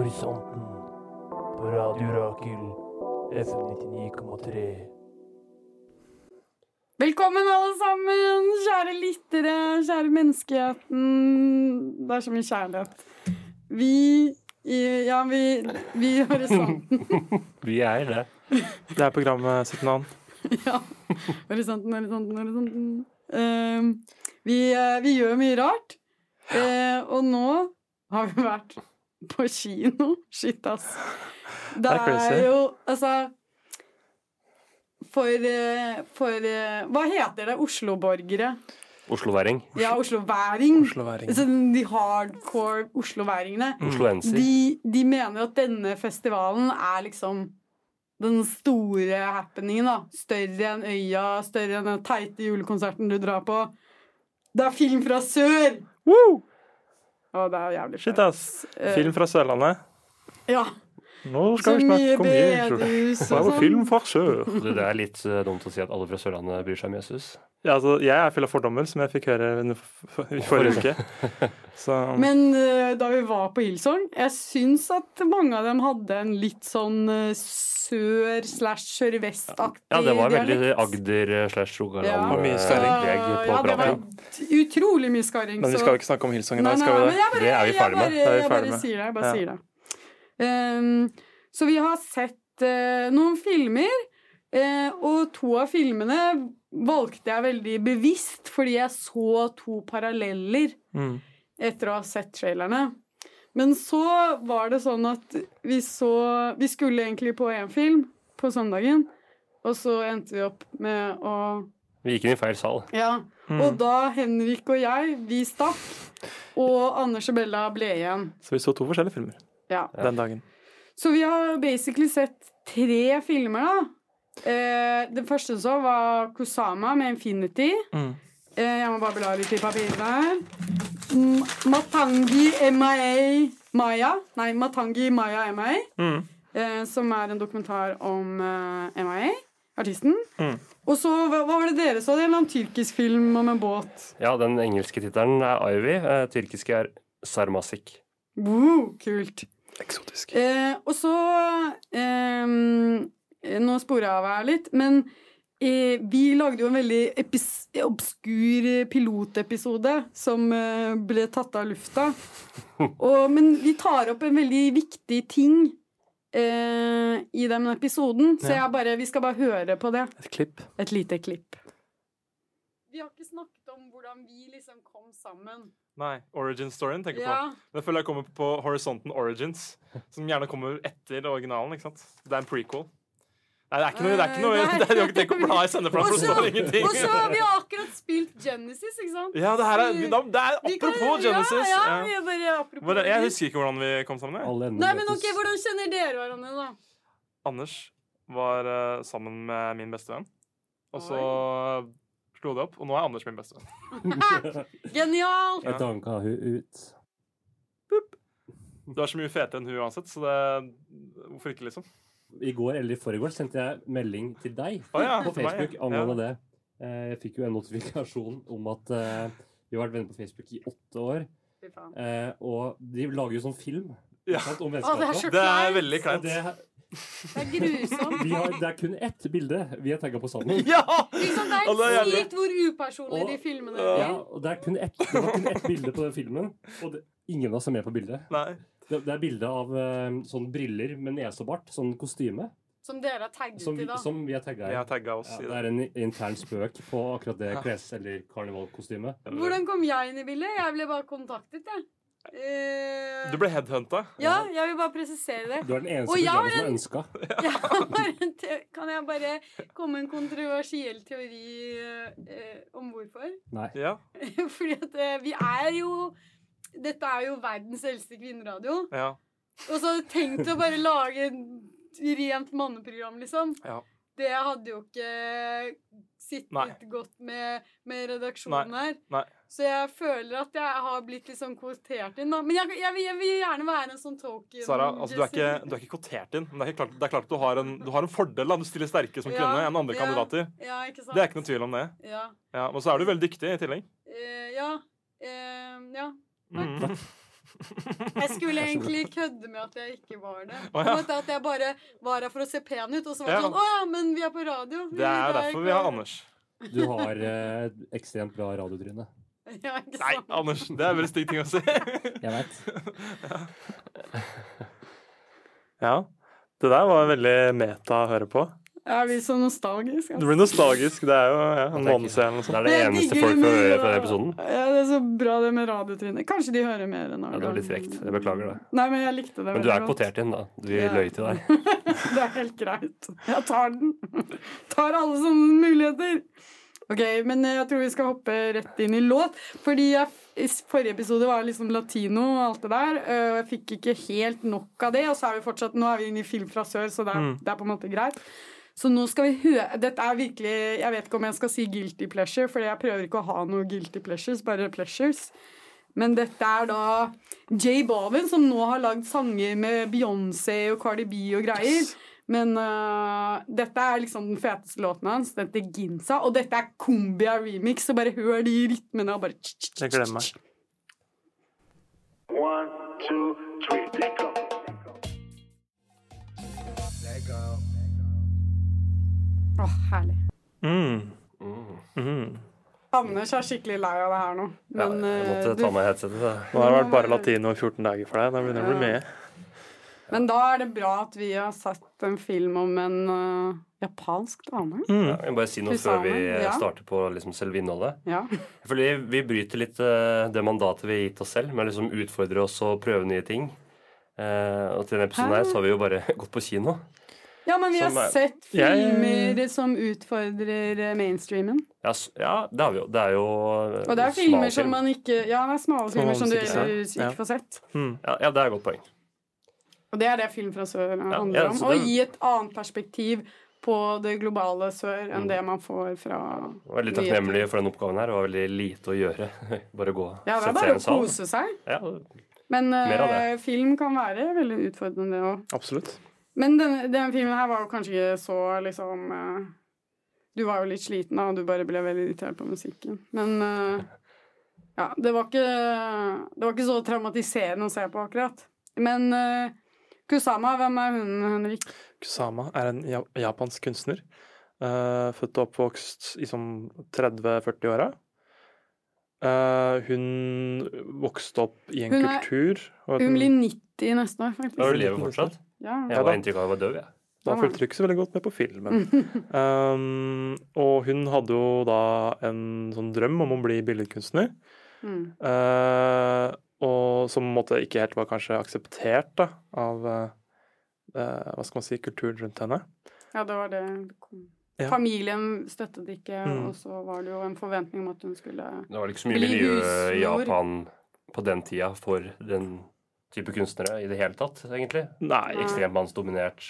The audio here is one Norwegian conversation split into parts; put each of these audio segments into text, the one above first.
Horisonten på Radio Rakel FM 99,3. Velkommen, alle sammen! Kjære lyttere, kjære menneskeheten. Det er så mye kjærlighet. Vi Ja, vi, vi i Horisonten. Vi er det. Det er programmet sitt navn. Ja. Horisonten, horisonten, horisonten. Uh, vi, uh, vi gjør mye rart. Uh, og nå har vi vært på kino. Shit, ass. Det, er er jo Altså For, eh, for Hva heter det? Osloborgere? Osloværing. Ja, osloværing. Osloværing. Så de hardcore osloværingene. Mm. De, de mener at denne festivalen er liksom den store happeningen, da. Større enn Øya, større enn den teite julekonserten du drar på. Det er film fra sør! Woo! Å, det er jævlig Shit, ass. Film fra Sørlandet. Ja. Nå Så skal vi mye snakke om Jesus. Det er jo sånn. film fra sør. Det er litt eh, dumt å si at alle fra Sørlandet bryr seg om Jesus. Ja, altså, jeg er full av fordommer, som jeg fikk høre i forrige uke. Så Men eh, da vi var på Hillsong, jeg syns at mange av dem hadde en litt sånn eh, sør slash sørvestaktig Ja, det var veldig. Agder eh, slash Ja. Rogaland Og mye skarring. ja, det var utrolig mye skarring. Men vi skal jo ikke snakke om Hillsong i dag, skal vi det? bare, Det er vi jeg ferdig med. er jeg bare med. sier det. Jeg bare Ja. sier det. Um, så vi har sett uh, noen filmer, eh, og to av filmene valgte jeg veldig bevisst fordi jeg så to paralleller Mm. etter å ha sett trailerne. Men så var det sånn at vi så Vi skulle egentlig på én film på søndagen, og så endte vi opp med å Vi gikk inn i feil sal. Ja. Mm. Og da Henrik og jeg, vi stakk, og Anders og Bella ble igjen. Så vi så to forskjellige filmer Ja. den dagen. Så vi har basically sett tre filmer, da. Eh, det første så var Kusama med Infinity. Mm. Eh, jeg må bare bla litt i papirene her. M- Matangi MIA Maya. Nei, Matangi Maya MIA. Mm. Eh, som er en dokumentar om eh, MIA, artisten. Mm. Og så, hva, hva var det dere så? Det er en eller annen tyrkisk film om en båt. Ja, den engelske tittelen er Ivy. Eh, tyrkiske er Sarmasik. Wow, kult. Eksotisk. Eh, og så ehm, eh, Nå sporer jeg av her litt, men eh, vi lagde jo en veldig epis obskur eh, pilotepisode som eh, ble tatt av lufta. Og, men vi tar opp en veldig viktig ting eh, i den episoden, så Ja. jeg bare, vi skal bare høre på det. Et klipp. Et lite klipp. Vi har ikke snakket om hvordan vi liksom kom sammen. Nei, origin-storyen tenker jeg Ja. på. Den føler jeg kommer på Horisonten Origins, som gjerne kommer etter originalen. ikke sant? Det er en prequel. Nei, det er ikke noe, det er ikke noe det er, har ikke å bla i sendeplanen, for det står ingenting. Og så har vi akkurat spilt Genesis, ikke sant? Ja, det her er, det er apropos Genesis. Ja, ja. ja, vi bare apropos Jeg husker ikke hvordan vi kom sammen. Jeg. Alle Nei, men ok, Hvordan kjenner dere hverandre, da? Anders var uh, sammen med min bestevenn. Og så slo det opp, og nå er Anders min bestevenn. Genialt! Jeg danka hun ut. Du er så mye fetere enn hun uansett, så det Hvorfor ikke, liksom? I går eller i forgårs sendte jeg melding til deg oh, ja, på Facebook ja. angående det. Eh, Jeg fikk jo en notifikasjon om at eh, vi har vært venner på Facebook i åtte år. Eh, Og de lager jo sånn film Ja. sant, om det er vennskapet. så Det er veldig kleint. det, Det er grusomt. har, det er kun ett bilde vi har tagga på sammen. Ja! Liksom Det er helt sykt hvor upersonlige de filmene blir. Ja, og det, er kun ett, kun ett bilde på den filmen, og det, ingen av oss er med på bildet. Nei. Det, det er bilde av eh, sånn briller med nese og bart, sånn kostyme, Som dere har tagget som vi, i, da. som vi har tagga i. Tagget oss Ja, i det det. er en intern spøk på akkurat det kles- eller karnevalkostymet. Hvordan kom jeg inn i bildet? Jeg ble bare kontaktet, jeg. Uh, Du ble headhunta. Ja, jeg vil bare presisere det. Du er den eneste programmet som har en- ønska. Kan jeg bare komme med en kontroversiell teori uh, om hvorfor? Nei. Ja. Fordi at uh, vi er jo Dette er jo verdens eldste kvinneradio. ja. Og så hadde jeg tenkt å bare lage et rent manneprogram, liksom. Ja. Det hadde jo ikke sittet Nei. godt med, med redaksjonen her. Nei. Så jeg føler at jeg har blitt litt sånn kvotert inn, da. Men jeg, jeg, jeg vil gjerne være en sånn token. Sara, altså, du, er ikke, du er ikke kvotert inn, men det er, klart, det er klart du har en, du har en fordel. da. Du stiller sterkere som Ja, kvinne enn andre ja. kandidater. Ja, ikke sant? Det er ikke noe tvil om det. Ja. Ja, Men så er du veldig dyktig i tillegg. Eh, ja. Eh, ja. Mm. Jeg skulle egentlig kødde med at jeg ikke var det. Oh, ja. At jeg bare var her for å se pen ut, og så var det Ja. sånn Å ja, men vi er på radio. Det er jo derfor vi har Anders. Du har eh, ekstremt bra radiotryne. Ja, Nei. Anders, det er veldig stygg ting å si. Jeg vet. Ja. Det der var veldig meta å høre på. Jeg blir så nostalgisk. Du blir nostalgisk. Det er jo ja, en måned siden Det er det eneste folk får høre fra den episoden. Ja, det er så bra det med radiotrynet. Kanskje de hører mer enn Ja, det var litt frekt. Jeg beklager det. Nei, men jeg likte det Men du er godt. kvotert inn, da. Vi Ja. løy til deg. Det er helt greit. Jeg tar den. Tar alle sånne muligheter. Ok, men jeg tror vi skal hoppe rett inn i låt. Fordi jeg, i forrige episode var liksom latino og alt det der. Og jeg fikk ikke helt nok av det. Og så er vi fortsatt, nå er vi inne i Film fra sør, så det er, Mm. det er på en måte greit. Så nå skal vi høre Dette er virkelig Jeg vet ikke om jeg skal si guilty pleasure, fordi jeg prøver ikke å ha noe guilty pleasures, bare pleasures. Men dette er da J Balvin, som nå har lagd sanger med Beyoncé og Cardi B og greier. Men uh, dette er liksom den feteste låten hans. Den heter Ginza. Og dette er Kumbia remix, så bare hør de rytmene og bare Jeg glemmer meg. One, two, three, Åh, herlig. Mm. Mm. Mm. Anders er skikkelig lei av det her nå. Ja, jeg måtte du- ta meg headsetet. da. Nå har det vært bare latino i 14 dager for deg. Da begynner du å bli med. Men da er det bra at vi har sett en film om en uh, japansk dame. Mm. Ja, jeg må bare si noe før vi Susanne, ja. starter på liksom selve innholdet. Ja. Fordi vi bryter litt uh, det mandatet vi har gitt oss selv, med å liksom utfordre oss og prøve nye ting. Uh, og til denne episoden her så har vi jo bare gått på kino. Ja, men vi har Som har sett filmer ja, ja. filmer som utfordrer øh, mainstreamen. Ja, ja det har vi jo. Det er jo eh, Og det er filmer som man ikke Ja, det er smale filmer man som du ellers ikke får sett. Mm. ja, ja, det er et godt poeng. Og det er det Film fra sør handler ja, om. Å gi et annet perspektiv på det globale sør enn Mm. det man får fra Jeg var Veldig takknemlig for den oppgaven her. Det var veldig lite å gjøre. Bare gå og Ja, det er sette seg i bare å sal. kose seg. Men uh, eh, film kan være veldig utfordrende òg. Absolutt. Men denne, denne filmen her var jo kanskje ikke så liksom uh, Du var jo litt sliten da, og du bare ble veldig irritert på musikken. Men uh, ja, det var ikke Det var ikke så traumatiserende å se på, akkurat. Men uh, Kusama, hvem er hun, Henrik? Kusama er en japansk kunstner. eh, født og oppvokst i sånn 30-40-åra. Eh, hun vokste opp i en Hun er- kultur og Hun blir 90 neste år, faktisk. hun lever fortsatt. Ja. Jeg hadde inntrykk av at han var død, jeg. Da fulgte du ikke så veldig godt med på filmen. Um, og hun hadde jo da en sånn drøm om å bli billedkunstner. Mm. Uh, og som måtte ikke helt var kanskje akseptert da, av eh, eh, hva skal man si, kulturen rundt henne. Ja, det var det. Ja. Familien støttet ikke, Mm. og så var det jo en forventning om at hun skulle Det var ikke så mye miljø i. Japan på den tida for den type kunstnere i det hele tatt, egentlig. Nei. Ekstremt mannsdominert.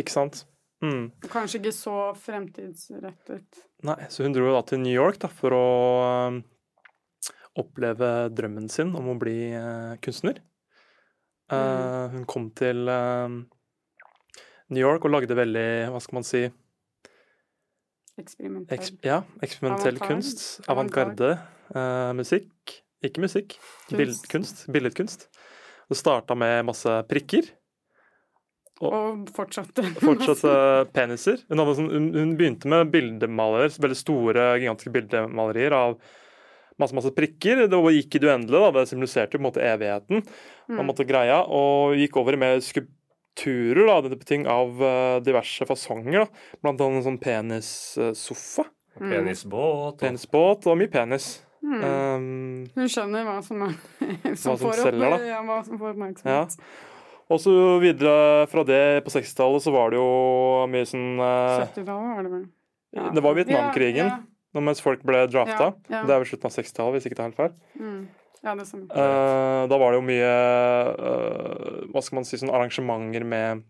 ikke sant? Mm. Kanskje ikke så fremtidsrettet. Nei, så hun dro da til New York da, for å um, oppleve drømmen sin om å bli uh, kunstner. Eh, hun kom til uh, New York og lagde veldig, hva skal man si Eksperimentell. eks Ja, eksperimentell kunst. Avantgarde. eh, musikk. Ikke musikk. Bildkunst. Billedkunst. Det starta med masse prikker. Og fortsatte. Fortsatte peniser. Hun, hadde sånn, hun, hun begynte med bildemaler, veldig store, gigantiske bildemalerier av masse masse prikker. Det gikk i det uendelige. Det symboliserte på en måte evigheten. Mm. Man måtte greia, Og gikk over i mer skulpturer da, denne ting av eh, diverse fasonger. da. Blant annet en sånn penissofa. Mm. Penisbåt. og- Penisbåt og mye penis. Mm. Um, Hun skjønner hva som, er, som, Hva som får, selger, opp, ja, hva som får Ja. og så videre fra det, på 60-tallet, så var det jo mye sånn uh, 70-tallet var det vel. Ja. Det var Vietnamkrigen, Ja, mens folk ble drafta. Det er vel slutten av 60-tallet, hvis ikke det er helt feil. Mm. ja det er sånn. uh, da var det jo mye uh, Hva skal man si, sånn arrangementer med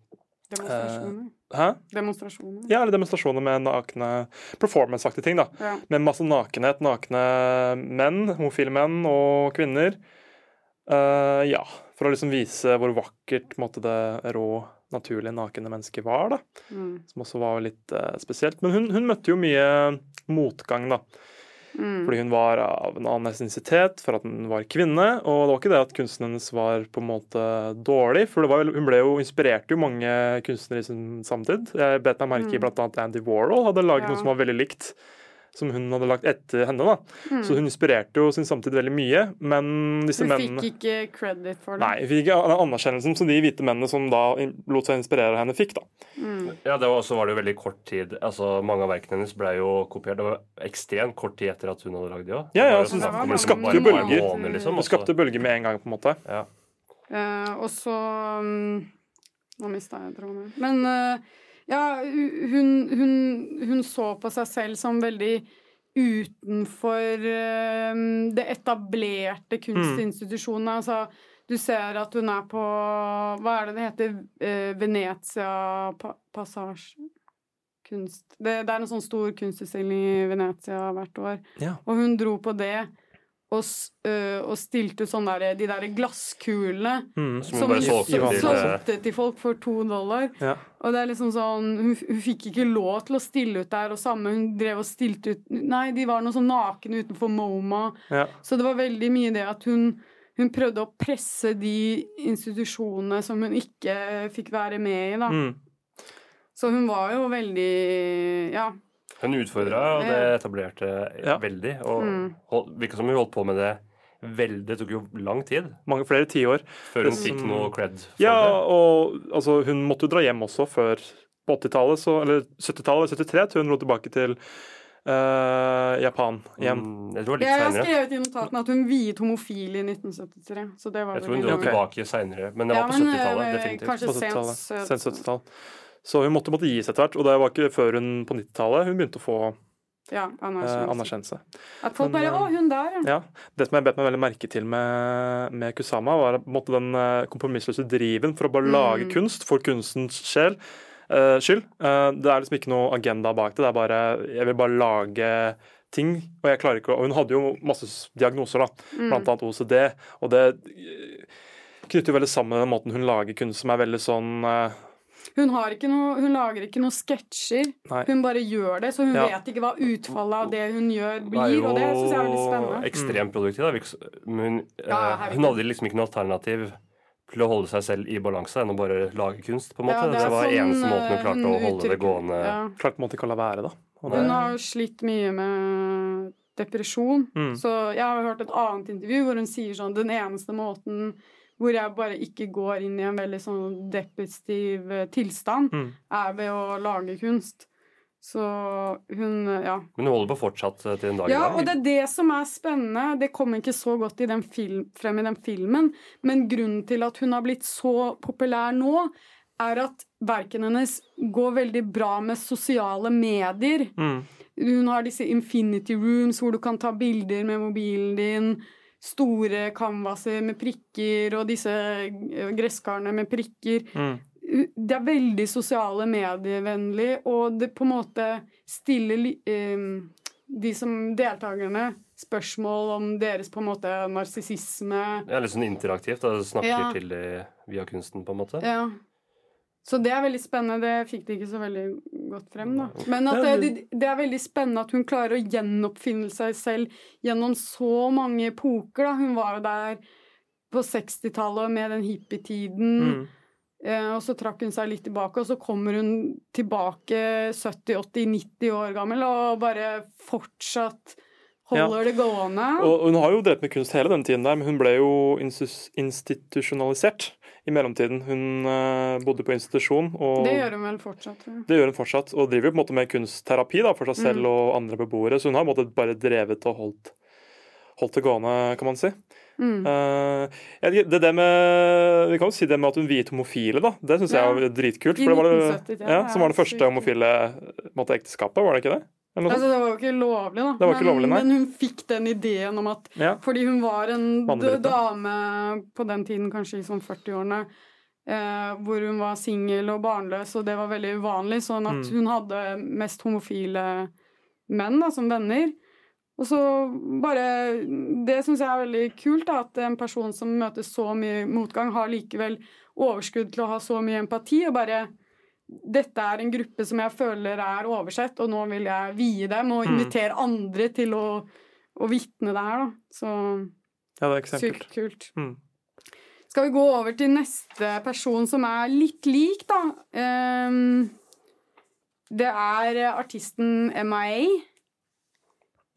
Demonstrasjoner. Hæ? Demonstrasjoner. Ja, eller demonstrasjoner med nakne performance-aktige ting. da. Ja. Med masse nakenhet. Nakne menn, homofile menn og kvinner. Uh, ja, for å liksom vise hvor vakkert måtte måte, det rå, naturlige, nakne mennesket var. da. Mm. Som også var litt uh, spesielt. Men hun, hun møtte jo mye motgang, da. Mm. Fordi hun var av en annen etnisitet, for at hun var kvinne. Og det var ikke det at kunsten hennes var på en måte dårlig, for det var, hun ble jo inspirerte jo mange kunstnere i sin samtid. Jeg bet meg merke i Mm. annet Andy Warhol hadde laget Ja. noe som var veldig likt. Som hun hadde lagt etter henne. da. Mm. Så hun inspirerte jo sin samtid veldig mye. Men disse Hun mennene fikk ikke credit for det. Nei, hun fikk ikke den anerkjennelsen som de hvite mennene som da lot seg inspirere av henne, fikk. da. Mm. Ja, det var, også var det jo veldig kort tid. Altså, Mange av verkene hennes ble jo kopiert. Det var ekstremt kort tid etter at hun hadde lagd de òg. Ja, ja, så det var det skapte jo bølger. bølger. Liksom, Det skapte bølger med en gang, på en måte. ja. Uh, og så um, Nå mista jeg tråden. Men eh, ja, hun, hun, hun så på seg selv som veldig utenfor eh, det etablerte kunstinstitusjonene. Altså, du ser at hun er på Hva er det det heter? Eh, Venezia Passage? Kunst det, det er en sånn stor kunstutstilling i Venezia hvert år. Ja. Og hun dro på det og, øh, og stilte sånn der, de der glasskulene Mm. Som hun solgte eh, solgte til folk for to dollar. Ja. Og det er liksom sånn hun, hun fikk ikke lov til å stille ut der, og samme hun drev og stilte ut Nei, de var noe sånn nakne utenfor MoMA. Ja. Så det var veldig mye det at hun hun prøvde å presse de institusjonene som hun ikke fikk være med i, da. Mm. Så hun var jo veldig Ja. Hun utfordra, og det etablerte Ja. veldig. Og Mm. hold, virka som hun holdt på med det veldig Det tok jo lang tid Mange flere tiår. før hun fikk noe cred for Ja, det. og altså, hun måtte jo dra hjem også før på 80-tallet, eller 70-tallet, 73, til hun dro tilbake til Uh, Japan igjen. Mm, jeg tror det var Jeg litt har seinere. skrevet i notatene at hun viet homofile i 1973. Så det var Jeg tror hun dro Ok. tilbake seinere, men det Ja, var på 70-tallet. eh, Definitivt. kanskje sent 70-tallet. Sent 70-tall. Så hun måtte, måtte gis etter hvert, og det var ikke før hun på 90-tallet hun begynte å få Ja, eh, anerkjennelse. anerkjennelse. At folk Men, bare eh, 'Å, hun der', ja. Det som jeg bet meg veldig merke til med, med Kusama, var måtte den eh, kompromissløse driven for å bare Mm. lage kunst for kunstens sjel. eh, skyld. Eh, det er liksom ikke noe agenda bak det. Det er bare Jeg vil bare lage ting. Og jeg klarer ikke å Og hun hadde jo masse diagnoser, da. Mm. Blant annet OCD. Og det eh, knytter jo veldig sammen med den måten hun lager kunst som er veldig sånn eh, Hun, har ikke noe, hun lager ikke noen sketsjer. Hun bare gjør det, så hun Ja. vet ikke hva utfallet av det hun gjør, blir. Nei, blir. Og det syns jeg er veldig spennende. ekstremt produktiv. S- Men hun, Ja, eh, hun hadde liksom ikke noe alternativ til å holde seg selv i balanse enn å bare lage kunst. på en Ja, måte. det det, er var sånn, eneste måten hun eh, klarte å holde det gående. Ja. Klarte på en måte ikke å la være, da. Og det, Hun har jo slitt mye med depresjon. Mm. Så jeg har hørt et annet intervju hvor hun sier sånn Den eneste måten hvor jeg bare ikke går inn i en veldig sånn depressiv eh, tilstand, Mm. er ved å lage kunst. Så hun eh, Ja. Men hun holder på fortsatt eh, til en dag i dag? Ja, og det er det som er spennende. Det kommer ikke så godt i den film, frem i den filmen, men grunnen til at hun har blitt så populær nå, er at verkene hennes går veldig bra med sosiale medier. mm. Hun har disse infinity rooms hvor du kan ta bilder med mobilen din. Store canvaser med prikker og disse eh, gresskarene med prikker. Mm. Det er veldig sosiale medievennlig, og det på en måte stiller eh, de som deltakerne spørsmål om deres på en måte narsissisme. Er litt sånn interaktivt. Da. Snakker Ja. til de via kunsten, på en måte. Ja. Så det er veldig spennende. Det fikk de ikke så veldig godt frem, da. Men det, det er veldig spennende at hun klarer å gjenoppfinne seg selv gjennom så mange epoker, da. Hun var jo der på 60-tallet med den hippietiden. Mm. Eh, og så trakk hun seg litt tilbake, og så kommer hun tilbake 70-80-90 år gammel og bare fortsatt holder det gående. Og hun har jo drevet med kunst hele den tiden der, men hun ble jo institusjonalisert i mellomtiden. Hun eh, bodde på institusjon, og det gjør hun vel fortsatt, jeg. det gjør hun fortsatt. Og driver jo på en måte med kunstterapi da, for seg selv Mm. og andre beboere, så hun har på en måte bare drevet og holdt, holdt det gående, kan man si. Mm. Uh, det, det med, vi kan jo si det med at hun viet homofile, da. Det syns Ja. jeg er dritkult. I For det var, det, 1970, ja, ja, som var det første homofile måte, ekteskapet, var det ikke det? Altså, det var jo ikke lovlig, da. Det var ikke men, lovlig, men hun fikk den ideen om at Ja. Fordi hun var en dame på den tiden, kanskje i sånn 40-årene, eh, hvor hun var singel og barnløs, og det var veldig uvanlig, sånn at Mm. hun hadde mest homofile menn da, som venner. Og så bare Det syns jeg er veldig kult, da, at en person som møter så mye motgang, har likevel overskudd til å ha så mye empati, og bare dette er en gruppe som jeg føler er oversett, og nå vil jeg vie dem og Mm. invitere andre til å, å vitne det her, da. Så Ja, det er sykt kult. Mm. Skal vi gå over til neste person som er litt lik, da? Um, det er artisten MIA.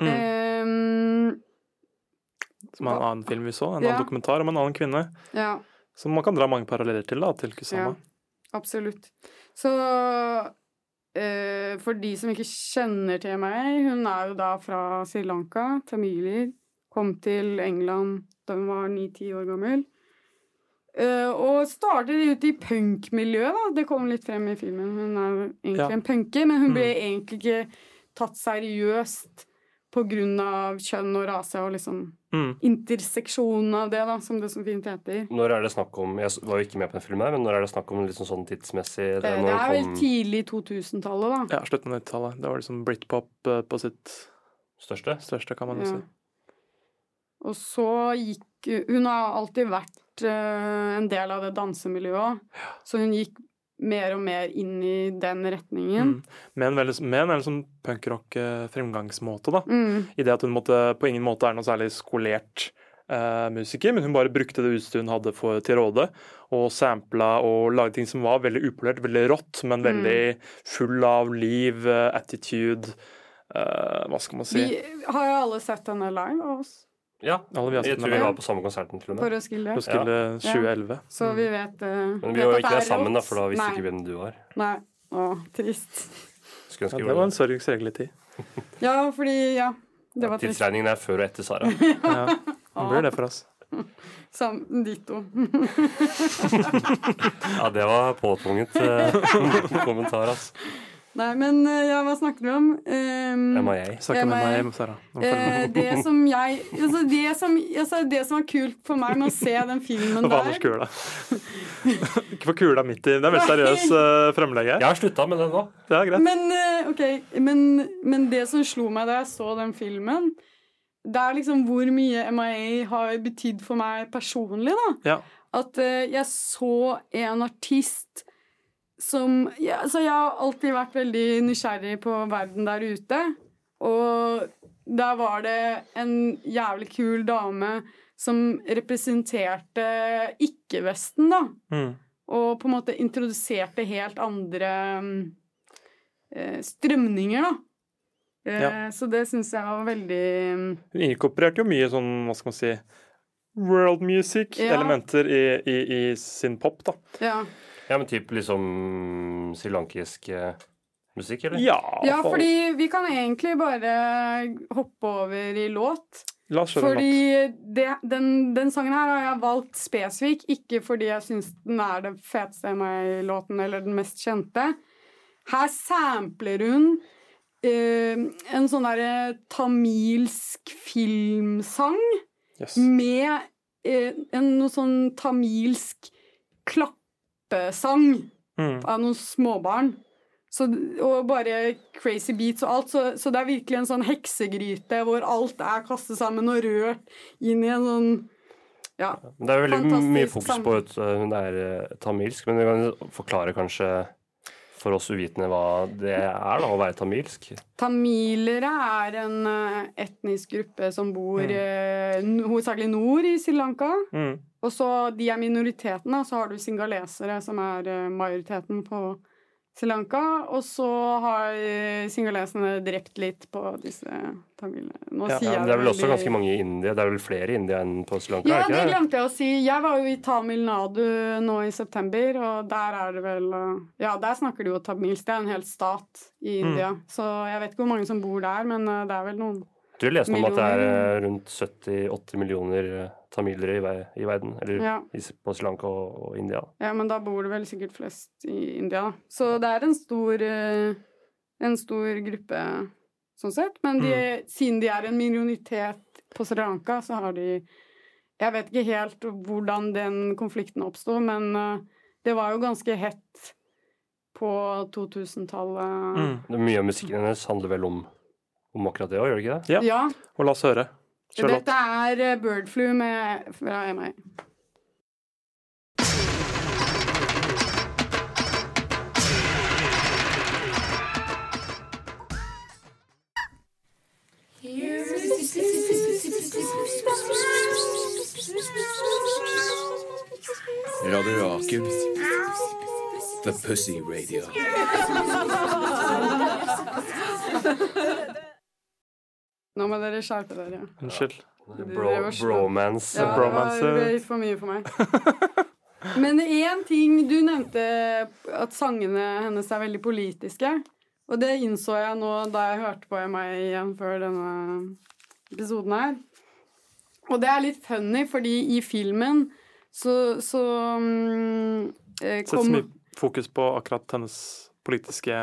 Mm. Um, Som er en annen film vi så, en Ja. annen dokumentar om en annen kvinne. ja, Som man kan dra mange paralleller til, da, til Kusama. Absolutt. Så eh, for de som ikke kjenner til meg, hun er jo da fra Sri Lanka, tamiler. Kom til England da hun var ni-ti år gammel. Eh, og startet ut i punkmiljøet, da. Det kom litt frem i filmen. Hun er egentlig Ja. en punker, men hun ble Mm. egentlig ikke tatt seriøst av kjønn og rase og liksom Mm. interseksjonen av det, da, som det så fint heter. Når er det snakk om Jeg var jo ikke med på den filmen, her, men når er det snakk om litt sånn tidsmessig? Det, det det er vel kom tidlig 2000-tallet, da. Ja, slutten av 90-tallet. Det var liksom Britpop eh, på sitt største? største, kan man jo Ja. si. Og så gikk Hun har alltid vært eh, en del av det dansemiljøet, så hun gikk mer og mer inn i den retningen. Mm. Med en veldig, med en veldig sånn punkrock-fremgangsmåte, da. Mm. I det at hun måtte, på ingen måte er noe særlig skolert eh, musiker, men hun bare brukte det utstyret hun hadde for, til råde, og sampla og lagde ting som var veldig upolert, veldig rått, men Mm. veldig full av liv, eh, attitude eh, Hva skal man si? Vi har jo alle sett henne live av oss Ja. Alle vi har Jeg tror vi var på samme konserten til og på Roskilde. Roskilde. ja. 2011. Så vi vet uh. Men vi var ikke der sammen, da, for da visste ikke hvem du var. Nei. Å, trist. Ja, det var en der. i tid. Ja, fordi Ja. Det var trist. Tidsregningen er før og etter Sara. Ja, det blir det for oss. Sam, ditto. Ja, det var påtvunget eh, kommentar, altså. Nei, men eh, ja, hva snakker vi om? Um, MIA. Snakker med meg, Sara. Eh, med. det som jeg altså det, som, altså det som var kult for meg med å se den filmen der Kula? Ikke kula midt i. Det er veldig seriøs uh, fremlegg her. Jeg har slutta med det nå. Det er greit. men, uh, ok, men, men det som slo meg da jeg så den filmen, det er liksom hvor mye MIA har betydd for meg personlig, da. Ja. At uh, jeg så en artist som ja, Så Jeg har alltid vært veldig nysgjerrig på verden der ute. Og der var det en jævlig kul dame som representerte ikke-Vesten, da. Mm. Og på en måte introduserte helt andre eh, strømninger, da. Eh, Ja. Så det syns jeg var veldig Hun inkorporerte jo mye sånn, hva skal man si World music-elementer i, i, i sin pop, da. Ja. Ja, men typ liksom srilankisk eh, musikk, eller? Ja, ja, for- fordi vi kan egentlig bare hoppe over i låt. La oss kjøre en låt. Fordi det, den, den sangen her har jeg valgt spesifikk, ikke fordi jeg syns den er det feteste MI-låten eller den mest kjente. Her sampler hun eh, en sånn derre tamilsk filmsang Yes. med eh, en noe sånn tamilsk klappesang Mm. av noen småbarn. Så, og bare crazy beats og alt. Så, så det er virkelig en sånn heksegryte hvor alt er kastet sammen og rørt inn i en sånn Ja. Det er veldig mye fokus på at uh, hun er uh, tamilsk, men du kan forklare kanskje for oss uvitende hva det er da, å være tamilsk? Tamilere er en eh, etnisk gruppe som bor Mm. eh, hovedsakelig nord i Sri Lanka. Mm. Og så de er minoriteten, da. Så har du singalesere, som er eh, majoriteten på Sri Lanka. Og så har eh, singalesene drept litt på disse tamilene. Nå Ja, sier Ja, jeg men det er vel også ganske mange i India. Det er vel flere i India enn på Sri Lanka? Ja, det det? glemte jeg å si. Jeg var jo i Tamil Nadu nå i september, og der er det vel uh, Ja, der snakker de jo tamilsk. Det er en hel stat i Mm. Så jeg vet ikke hvor mange som bor der, men uh, det er vel noen. Du leste om at det er uh, rundt 70-80 millioner tamilere i, ver- i verden. Eller Ja. i, på Sri Lanka og, og India. ja, men da bor det vel sikkert flest i India, da. Så det er en stor uh, en stor gruppe sånn sett. Men de, siden de er en minoritet på Sri Lanka, så har de Jeg vet ikke helt hvordan den konflikten oppsto, men uh, Det var jo ganske hett på 2000-tallet. Mm. Det- Mye av musikken hennes handler vel om, om akkurat det òg, gjør det ikke det? Ja. Ja. Og la oss høre. Låt. Dette er eh, Birdflu med, fra MI. Radio Rakel. The Pussy Radio. Nå må dere skjerpe dere. Unnskyld. Bro, bromance. Ja, bromance. det ble litt for mye for meg. Men én ting Du nevnte at sangene hennes er veldig politiske. Og det innså jeg nå da jeg hørte på meg igjen før denne episoden her. Og det er litt funny, fordi i filmen så, så um, eh, Setter så mye fokus på akkurat hennes politiske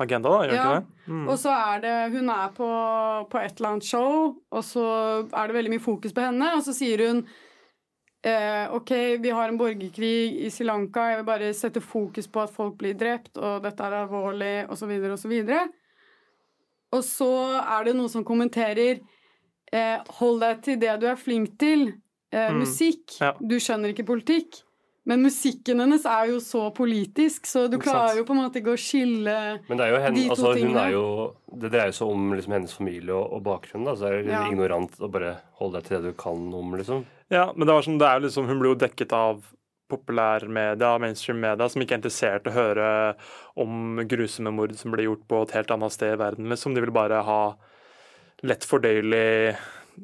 agenda, da, gjør Ja. ikke det? Mm. Og så er det Hun er på, på et eller annet show, og så er det veldig mye fokus på henne, og så sier hun eh, OK, vi har en borgerkrig i Sri Lanka, jeg vil bare sette fokus på at folk blir drept, og dette er alvorlig, osv., osv. Og så er det noen som kommenterer eh, Hold deg til det du er flink til. Eh, Mm. Musikk. Ja. Du skjønner ikke politikk. Men musikken hennes er jo så politisk, så du klarer jo på en måte ikke å skille Men det er jo henne, De to altså, hun tingene. er jo Det dreier seg om liksom, hennes familie og, og bakgrunn. Da, så er det Ja. ignorant å bare holde deg til det du kan om, liksom. Ja, men det var sånn, det er jo liksom, hun blir jo dekket av populærmedia, mainstream media, som ikke er interessert i å høre om grusomme mord som blir gjort på et helt annet sted i verden. Liksom. De vil bare ha lett fordøyelig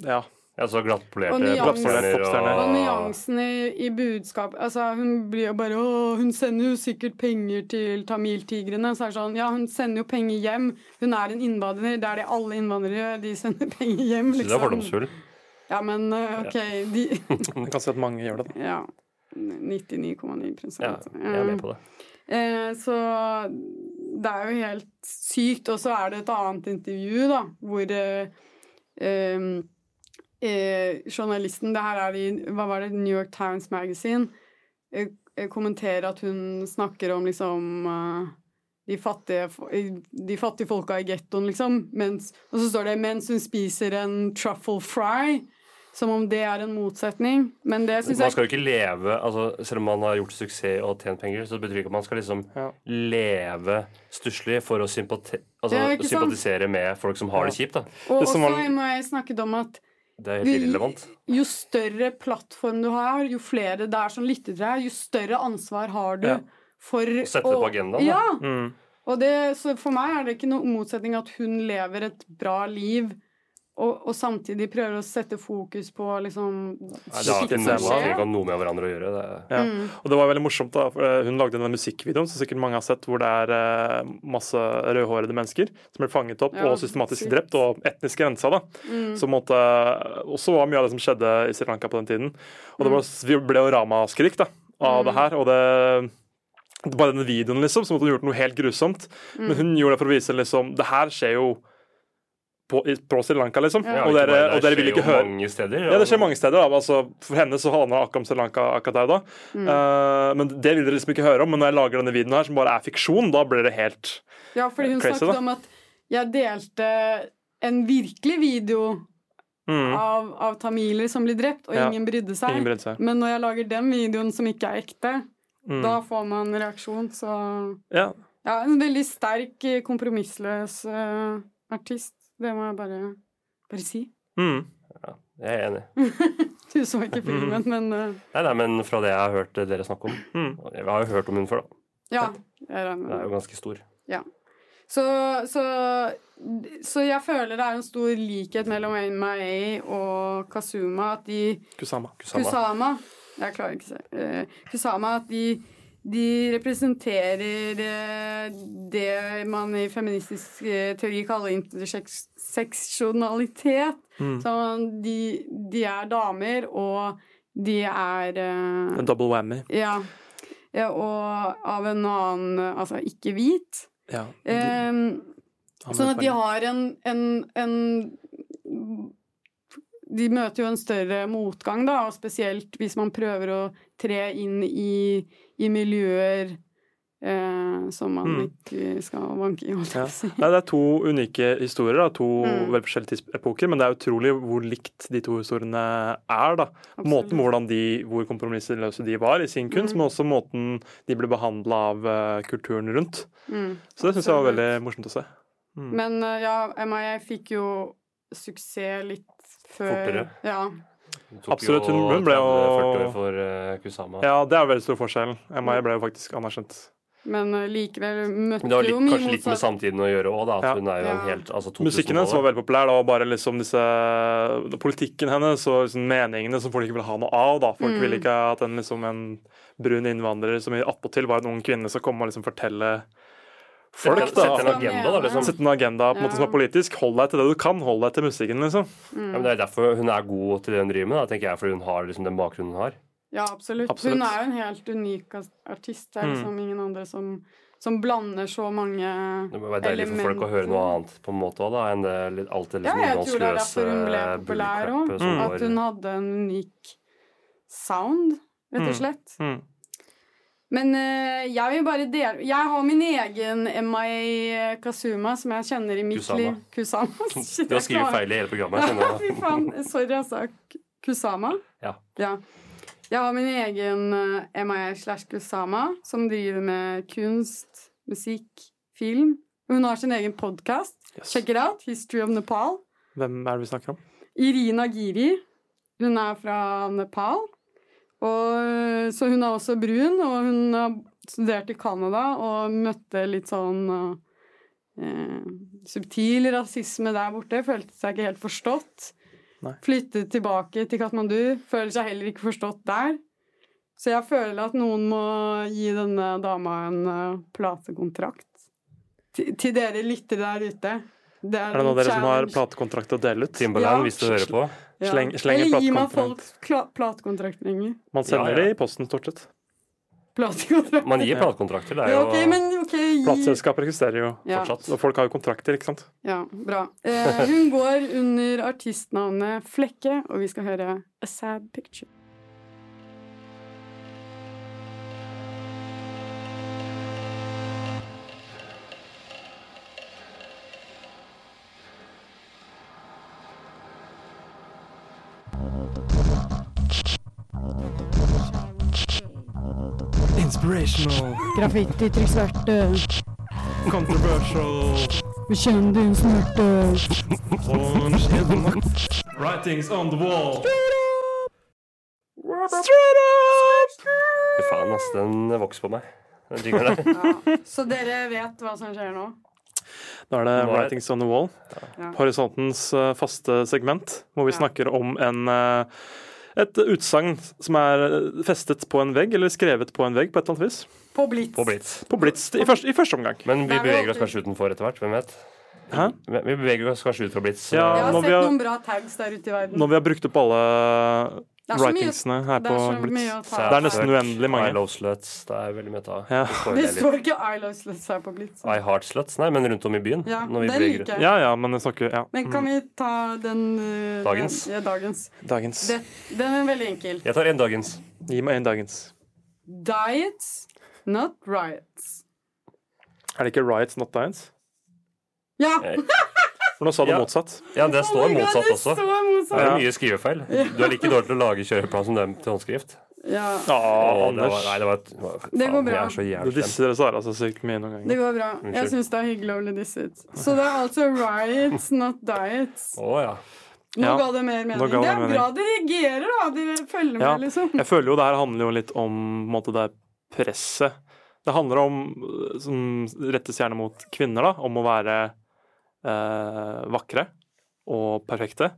Ja. Ja, så glattpolerte Og nyanser. popstjerner Popstjerner. Og nyansen i, i budskap altså, Hun blir jo bare Å, hun sender jo sikkert penger til tamiltigrene. Så er det sånn Ja, hun sender jo penger hjem. Hun er en innvandrer. Det er det alle innvandrere gjør. De sender penger hjem, Så det er liksom. fordomsfull. Ja, men uh, OK, de Jeg kan si at mange gjør det. da. Ja. 99,9 Ja, jeg er med på det. Eh, så det er jo helt sykt. Og så er det et annet intervju, da, hvor eh, eh, journalisten Det her er i Hva var det? New York Times Magazine. Eh, eh, kommenterer at hun snakker om liksom eh, de fattige, de fattige folka i gettoen, liksom. Mens, og så står det 'mens hun spiser en truffle fry'. Som om det er en motsetning. Men det syns Man skal jo ikke leve altså, Selv om man har gjort suksess og tjent penger, så betyr det ikke at man skal liksom Ja. leve stusslig for å sympati altså, sympatisere med folk som har det kjipt. da. Og også man... må jeg snakket om at Det er helt irrelevant. jo større plattform du har, jo flere det er som lytter til deg, jo større ansvar har du Ja. for Sette det på agendaen, da. Ja! Mm. Og det, så for meg er det ikke noen motsetning at hun lever et bra liv, og, og samtidig prøver å sette fokus på liksom Nei, det har ikke Skikkelig noe, med hverandre å gjøre. Det Ja. Mm. Og det var veldig morsomt, da. for eh, Hun lagde denne musikkvideoen som sikkert mange har sett, hvor det er eh, masse rødhårede mennesker som blir fanget opp Ja, og systematisk sykt. drept, og etnisk rensa. da. Mm. Så måtte, også var mye av det som skjedde i Sri Lanka på den tiden. Og det var, vi ble jo ramaskrik da, av Mm. det her. og det bare denne videoen, liksom, så måtte hun gjort noe helt grusomt. Mm. Men hun gjorde det for å vise liksom Det her skjer jo på, i- på Sri Lanka, liksom. Ja. Og, dere, og dere vil ikke jo høre mange steder. ja, det skjer mange steder. Da. Altså, for henne så handler det akkurat om Sri Lanka akkurat der da. Mm. Uh, men det vil dere liksom ikke høre om. Men når jeg lager denne videoen her, som bare er fiksjon, da blir det helt crazy. Ja, fordi hun Crazy, snakket da. om at jeg delte en virkelig video mm, av, av tamiler som blir drept, og Ja. ingen brydde seg. Ingen brydde seg. Men når jeg lager den videoen som ikke er ekte, Mm. da får man reaksjon, så Ja. Ja, en veldig sterk, eh, kompromissløs uh, artist. Det må jeg bare, bare si. Mm. Jeg er enig. Du så ikke filmen, men uh... Nei, nei, men fra det jeg har hørt dere snakke om Mm. Jeg har jo hørt om hun før, da. ja. Jeg regner med det. er jo ganske stor. Så, så, så jeg føler det er en stor likhet mellom MIA og Kazuma. At de Kusama. Kusama. Kusama Jeg klarer ikke å si eh, Kusama at de, de representerer eh, det man i feministisk eh, teori kaller interseksjonalitet. Mm. Så de, de er damer, og de er eh, En double whammy. Ja. ja. Og av en annen Altså ikke hvit. Ja. Eh, Han Sånn at de har en, en, en de møter jo en større motgang, da, og spesielt hvis man prøver å tre inn i, i miljøer eh, som man Mm. ikke skal vanke i, Ja. Nei, det er to unike historier, da. to Mm. veldig forskjellige tidsepoker, men det er utrolig hvor likt de to historiene er. da. Måten Absolutt. hvordan de, hvor kompromissløse de var i sin kunst, Mm. men også måten de ble behandla av uh, kulturen rundt. Mm, Så det syns jeg var veldig morsomt å se. Mm. Men ja, ja, jeg fikk jo suksess litt før Fortere. Ja. Absolutt, hun- hun ble jo- for uh, Ja, det er veldig stor forskjell. MI ble jo faktisk anerkjent. Men eh, likevel møtte Men det har litt, jo mye kanskje litt med samtiden å gjøre òg, da. At Ja. hun er jo en helt altså Musikken hennes var veldig populær, da, og bare liksom disse Politikken hennes og liksom meningene som folk ikke ville ha noe av. da. Folk Mm. ville ikke at en, liksom, en brun innvandrer som attpåtil var en ung kvinne, skal komme og liksom fortelle folk. Da. sette en agenda, da, liksom. Sette en agenda på en måte som er politisk. Hold deg til det du kan. Hold deg til musikken, liksom. Ja, men det er derfor hun er god til det hun driver med, da, tenker jeg, fordi hun har liksom den bakgrunnen hun har. Ja, absolutt. Absolutt. Hun er jo en helt unik artist. Det er Mm. liksom ingen andre som, som blander så mange elementer. Det må være deilig for folk å høre noe annet på en måte også, da, enn det litt, alt det Ja, liksom jeg tror det er innholdsløse derfor hun ble populær òg. bullcrapet som Mm. At hun hadde en unik sound, rett og Mm. slett. Mm. Men eh, jeg vil bare dele Jeg har min egen MI Kazuma, som jeg kjenner i mitt Kusama. liv. Kusama. Shit, Du har skrevet feil i hele programmet. Ja, fy faen. Sorry, altså. Kusama? Ja. Jeg har min egen eh, MI slash Kusama, som driver med kunst, musikk, film. Hun har sin egen podkast. Yes. Check it out. History of Nepal. Hvem er det vi snakker om? Irina Giri. Hun er fra Nepal. Og, så hun er også brun, og hun har studert i Canada og møtte litt sånn eh, subtil rasisme der borte. Følte seg ikke helt forstått. Nei. Flyttet tilbake til Katmandu. Føler seg heller ikke forstått der. Så jeg føler at noen må gi denne dama en uh, platekontrakt. Til, til dere lyttere der ute. Det Er det noen av dere som har platekontrakt å dele ut? Timberland, Ja. hvis du hører på. Sleng- sleng Eller gi meg folk kla- platekontraktringer. Man sender Ja, ja. det i posten, stort sett. Platekontrakter. Man gir platekontrakter. Det er Ja, okay, men okay, gi Plateselskaper eksisterer jo ja, fortsatt. Og folk har jo kontrakter, ikke sant? ja, bra. Eh, hun går under artistnavnet Flekke, og vi skal høre A Sad Picture. Inspirational, Graffiti til svarte, controversial bekjenn smerte. Writings on the wall. Straight up! Straight up! Fy faen, ass. Den vokser på meg. Den jingeren der. Ja, så dere vet hva som skjer nå? Da er det Nå er- Writings on the wall. Ja. Horisontens eh, faste segment, hvor vi Ja. snakker om en eh, et utsagn som er festet på en vegg, eller skrevet på en vegg på et eller annet vis. På Blitz. På Blitz. På Blitz i første, i første omgang. Men vi er beveger oss kanskje utenfor etter hvert. Hvem vet? Hæ? Vi vi beveger oss kanskje ut fra Blitz. Ja, Jeg har sett har- noen bra tags der ute i verden. Når vi har brukt opp alle Writingsene her på Blitz. Det er nesten uendelig mange. I love sluts. Det er veldig mye å ta. Ja. Det står ikke I Love Sluts her på Blitz. I heart sluts? Nei, men rundt om i byen. Ja, når vi den liker jeg. Ja, ja, men snakker ja. Men kan Mm. vi ta den eh, Dagens? Den, ja, dagens. Dagens. Det, den er veldig enkel. Jeg tar en dagens. Gi meg en dagens. Diets, not riots. Er det ikke riots, not diets? Ja! Eh, For nå sa du Ja. motsatt. Ja, det står oh God, motsatt det også. Det motsatt. er mye skrivefeil. Du er like dårlig til å lage kjøreplan som dem til håndskrift. Ja, Ja, Å, det var, nei, det var, et- faen, Det går bra. Du disser Sara så sykt mye noen det går bra. Jeg syns det er hyggelig å bli disset. Så det er altså riots, not diets. Oh, ja. Nå Ja, ga det mer mening. Det det er mening. bra dere reagerer, da. Dere følger Ja. med, liksom. Jeg føler jo det her handler jo litt om på en måte, det presset. Det handler om, øh, som rettes gjerne mot kvinner, da, om å være eh, vakre og perfekte.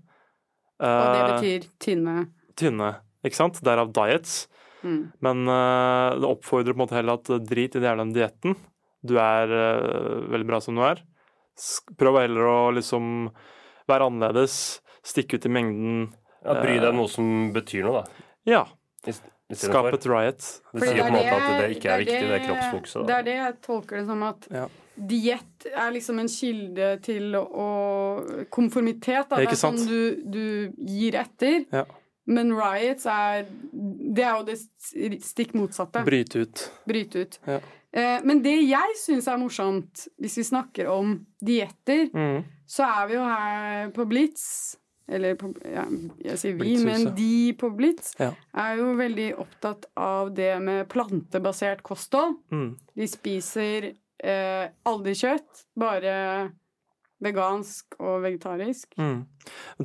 Og det Eh, betyr tynne. Tynne, ikke sant? Derav diets. Mm. Men eh, det oppfordrer på en måte heller at eh, drit i den jævla dietten. Du er eh, veldig bra som du er. Prøv heller å liksom være annerledes. Stikke ut i mengden. ja bry deg om noe som betyr noe, da. Ja. Skap et riot. Det sier på en måte at det er ikke er viktig, det kroppsfokuset. Det er det jeg tolker det som at Ja. Diett er liksom en kilde til å Konformitet, da. Det er sånn du, du gir etter. Ja. Men riots er Det er jo det stikk motsatte. Bryte ut. Bryte ut. Ja. Eh, men det jeg syns er morsomt, hvis vi snakker om dietter, Mm. så er vi jo her på Blitz Eller på, ja, jeg sier vi, men de på Blitz Ja. er jo veldig opptatt av det med plantebasert kosthold. Mm. De spiser eh, aldri kjøtt, bare vegansk og vegetarisk. Mm.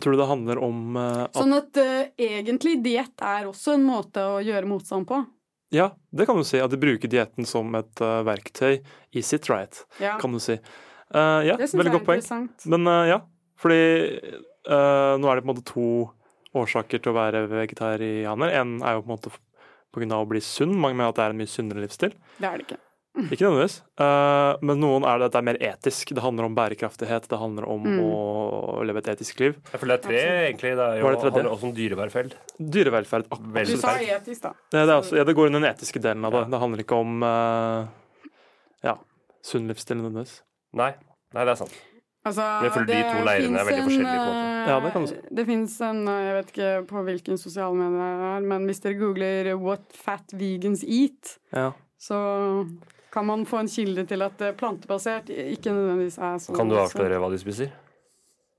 Tror du det handler om eh, at Sånn at eh, egentlig diett er også en måte å gjøre motstand på. Ja, det kan du si. At de bruker dietten som et uh, verktøy i sitt right, Ja, kan du si. Uh, ja, det syns jeg er godt poeng. interessant. Men uh, ja, fordi nå er det på en måte to årsaker til å være vegetarianer. En er jo på en måte av å bli sunn. Mange mener at det er en mye sunnere livsstil. Det er det ikke. Ikke nødvendigvis. Eh, men noen er det at det er mer etisk. Det handler om bærekraftighet, det handler om Mm. å leve et etisk liv. Jeg føler det er tre, Absolutt. egentlig. Det er jo det handler også om dyrevelferd. Dyrevelferd. akkurat. Du sa etisk, da. Det, det, er også, ja, det går under den etiske delen av det. Ja. Det handler ikke om eh, ja, sunn livsstil nødvendigvis. Nei. Nei, det er sant. Altså, det er på en eh, Ja, det. Det fins en eh, Jeg vet ikke på hvilken sosiale medier det er, men hvis dere googler 'What fat vegans eat', Ja. så kan man få en kilde til at eh, plantebasert ikke nødvendigvis er så Kan du avsløre hva de spiser?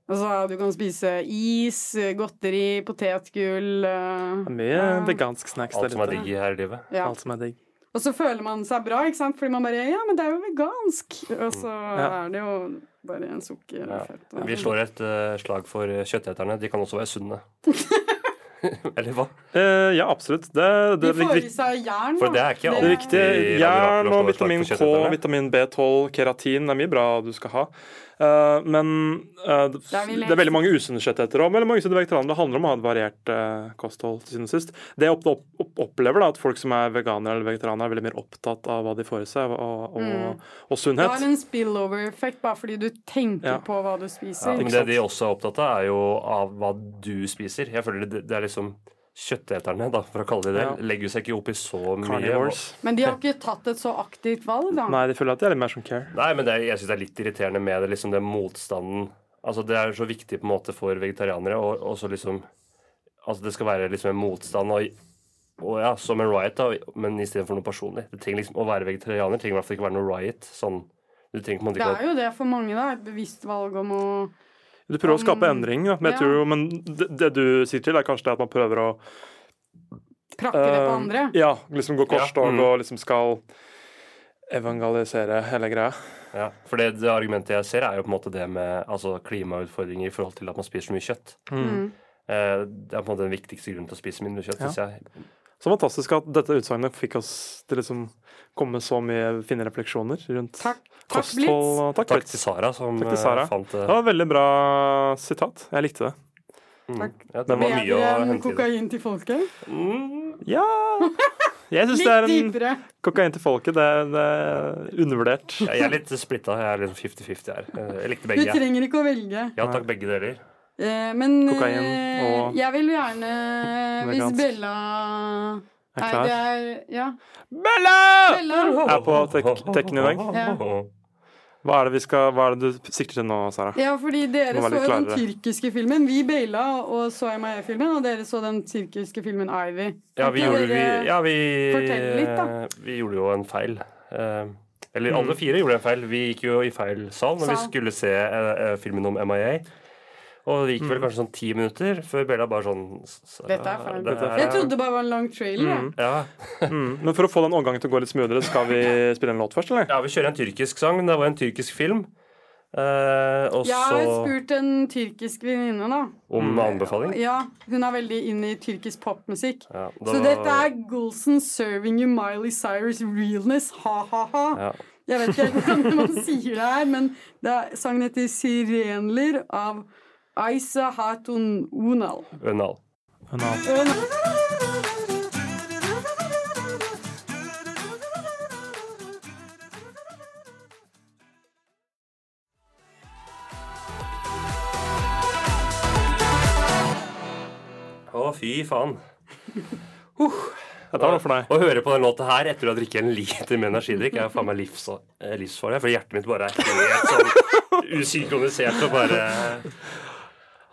Altså, du kan spise is, godteri, potetgull uh, er mye Ja. vegansk snacks Alt som er digg her i livet? ja. Alt som er digg. Og så føler man seg bra, ikke sant? Fordi man bare Ja, men det er jo vegansk! Og så Ja. er det jo bare en sukker Ja. Vi slår et uh, slag for kjøtteterne. De kan også være sunne. Eller hva? Eh, ja, absolutt. Det, det, De er får i seg jern, For det er ikke det alltid er. Jern og vitamin K, vitamin B12, keratin. Det er mye bra du skal ha. Eh, men eh, det, Det er det er veldig mange usunne kjøttetere og veldig mange usunne vegetarianere. Det handler om å ha et variert eh, kosthold til syvende og sist. Det jeg opp, opp, opp, opplever, da, at folk som er veganere eller vegetarianere, er veldig mer opptatt av hva de får i seg, og, og, Mm. og Det sunnhet. har en spillover-effekt bare fordi du tenker Ja. på hva du Ja, spiser. men det de også er opptatt av, er jo av hva du spiser. Jeg føler det, det er liksom Kjøtteterne, da, for å kalle det det, Ja. legger seg ikke opp i så mye. Carnivores. Men de har ikke tatt et så aktivt valg, da. Nei, de føler at de er litt mer som care. Nei, men det er, jeg syns det er litt irriterende med det, liksom den motstanden Altså, det er så viktig på en måte for vegetarianere, og og så liksom Altså, det skal være liksom en motstand og, og ja, som en riot, da, men istedenfor noe personlig. Det trenger liksom, Å være vegetarianer trenger i hvert fall ikke være noe riot. Sånn Du på en måte Det er jo det for mange, da. Et bevisst valg om å Du prøver å skape endring, da. men, jeg Ja. tror, men det, det du sier til, er kanskje det at man prøver å prakke det på andre? andre. Ja, liksom gå korstog Ja, mm. og liksom skal evangelisere hele greia. Ja, for det, det argumentet jeg ser, er jo på en måte det med altså, klimautfordringer i forhold til at man spiser så mye kjøtt. Mm. Uh, det er på en måte den viktigste grunnen til å spise mindre kjøtt, Ja. synes jeg. Så fantastisk at dette utsagnet fikk oss til liksom komme med så mye fine refleksjoner rundt Takk, takk kosthold. Blitz. Takk, Takk til Sara, som Takk til Sara. eh, fant det. Det var et veldig bra sitat. Jeg likte det. Mm. Takk. Ja, det var mye å hente det. kokain til folket. Mm. Ja Jeg syns det er en dypere. kokain til folket. Det er, det er undervurdert. Jeg er litt splitta. Jeg er liksom 50-50 her. Jeg likte begge. Du trenger ikke å velge. Ja takk, begge deler. Eh, men Kokain eh, og jeg vil gjerne Hvis. Bella Er Nei, klar? det er Ja. Bella! Bella! Er på tek tekken i dag. Ja. Hva er det vi skal, hva er det du sikter til nå, Sara? Ja, fordi dere så den tyrkiske filmen. Vi baila og så MIA-filmen, og dere så den tyrkiske filmen Ivy. Ja, vi gjorde, vi, ja, vi, litt, da? vi gjorde jo en feil. Eh, eller Mm. alle fire gjorde en feil. Vi gikk jo i feil sal når vi skulle se eh, eh, filmen om MIA. Og det gikk Mm. vel kanskje sånn ti minutter før Bella bare sånn så, Dette er feil. det Jeg trodde det bare var en lang trailer. Mm. ja. Mm. Men for å få den overgangen til å gå litt smoothere, skal vi spille en låt først, eller? ja, vi kjører en tyrkisk sang. Det var en tyrkisk film. Eh, og Jeg har spurt en tyrkisk venninne, da. om anbefaling. Ja, Hun er veldig inne i tyrkisk popmusikk. Ja, da- Så dette er Golson serving you Miley Cyrus realness, ha-ha-ha. ja. Jeg vet ikke hvordan man sier det her, men det er, sangen heter 'Sirenler' av Aisa Hatun Unal. Ønal. Å, fy faen. Uh, Jeg var noe for deg. Å høre på den låta her etter å ha drukket en liter med energidrikk er faen meg livs, eh, livsfarlig. For hjertet mitt bare er helt sånn usynkronisert og bare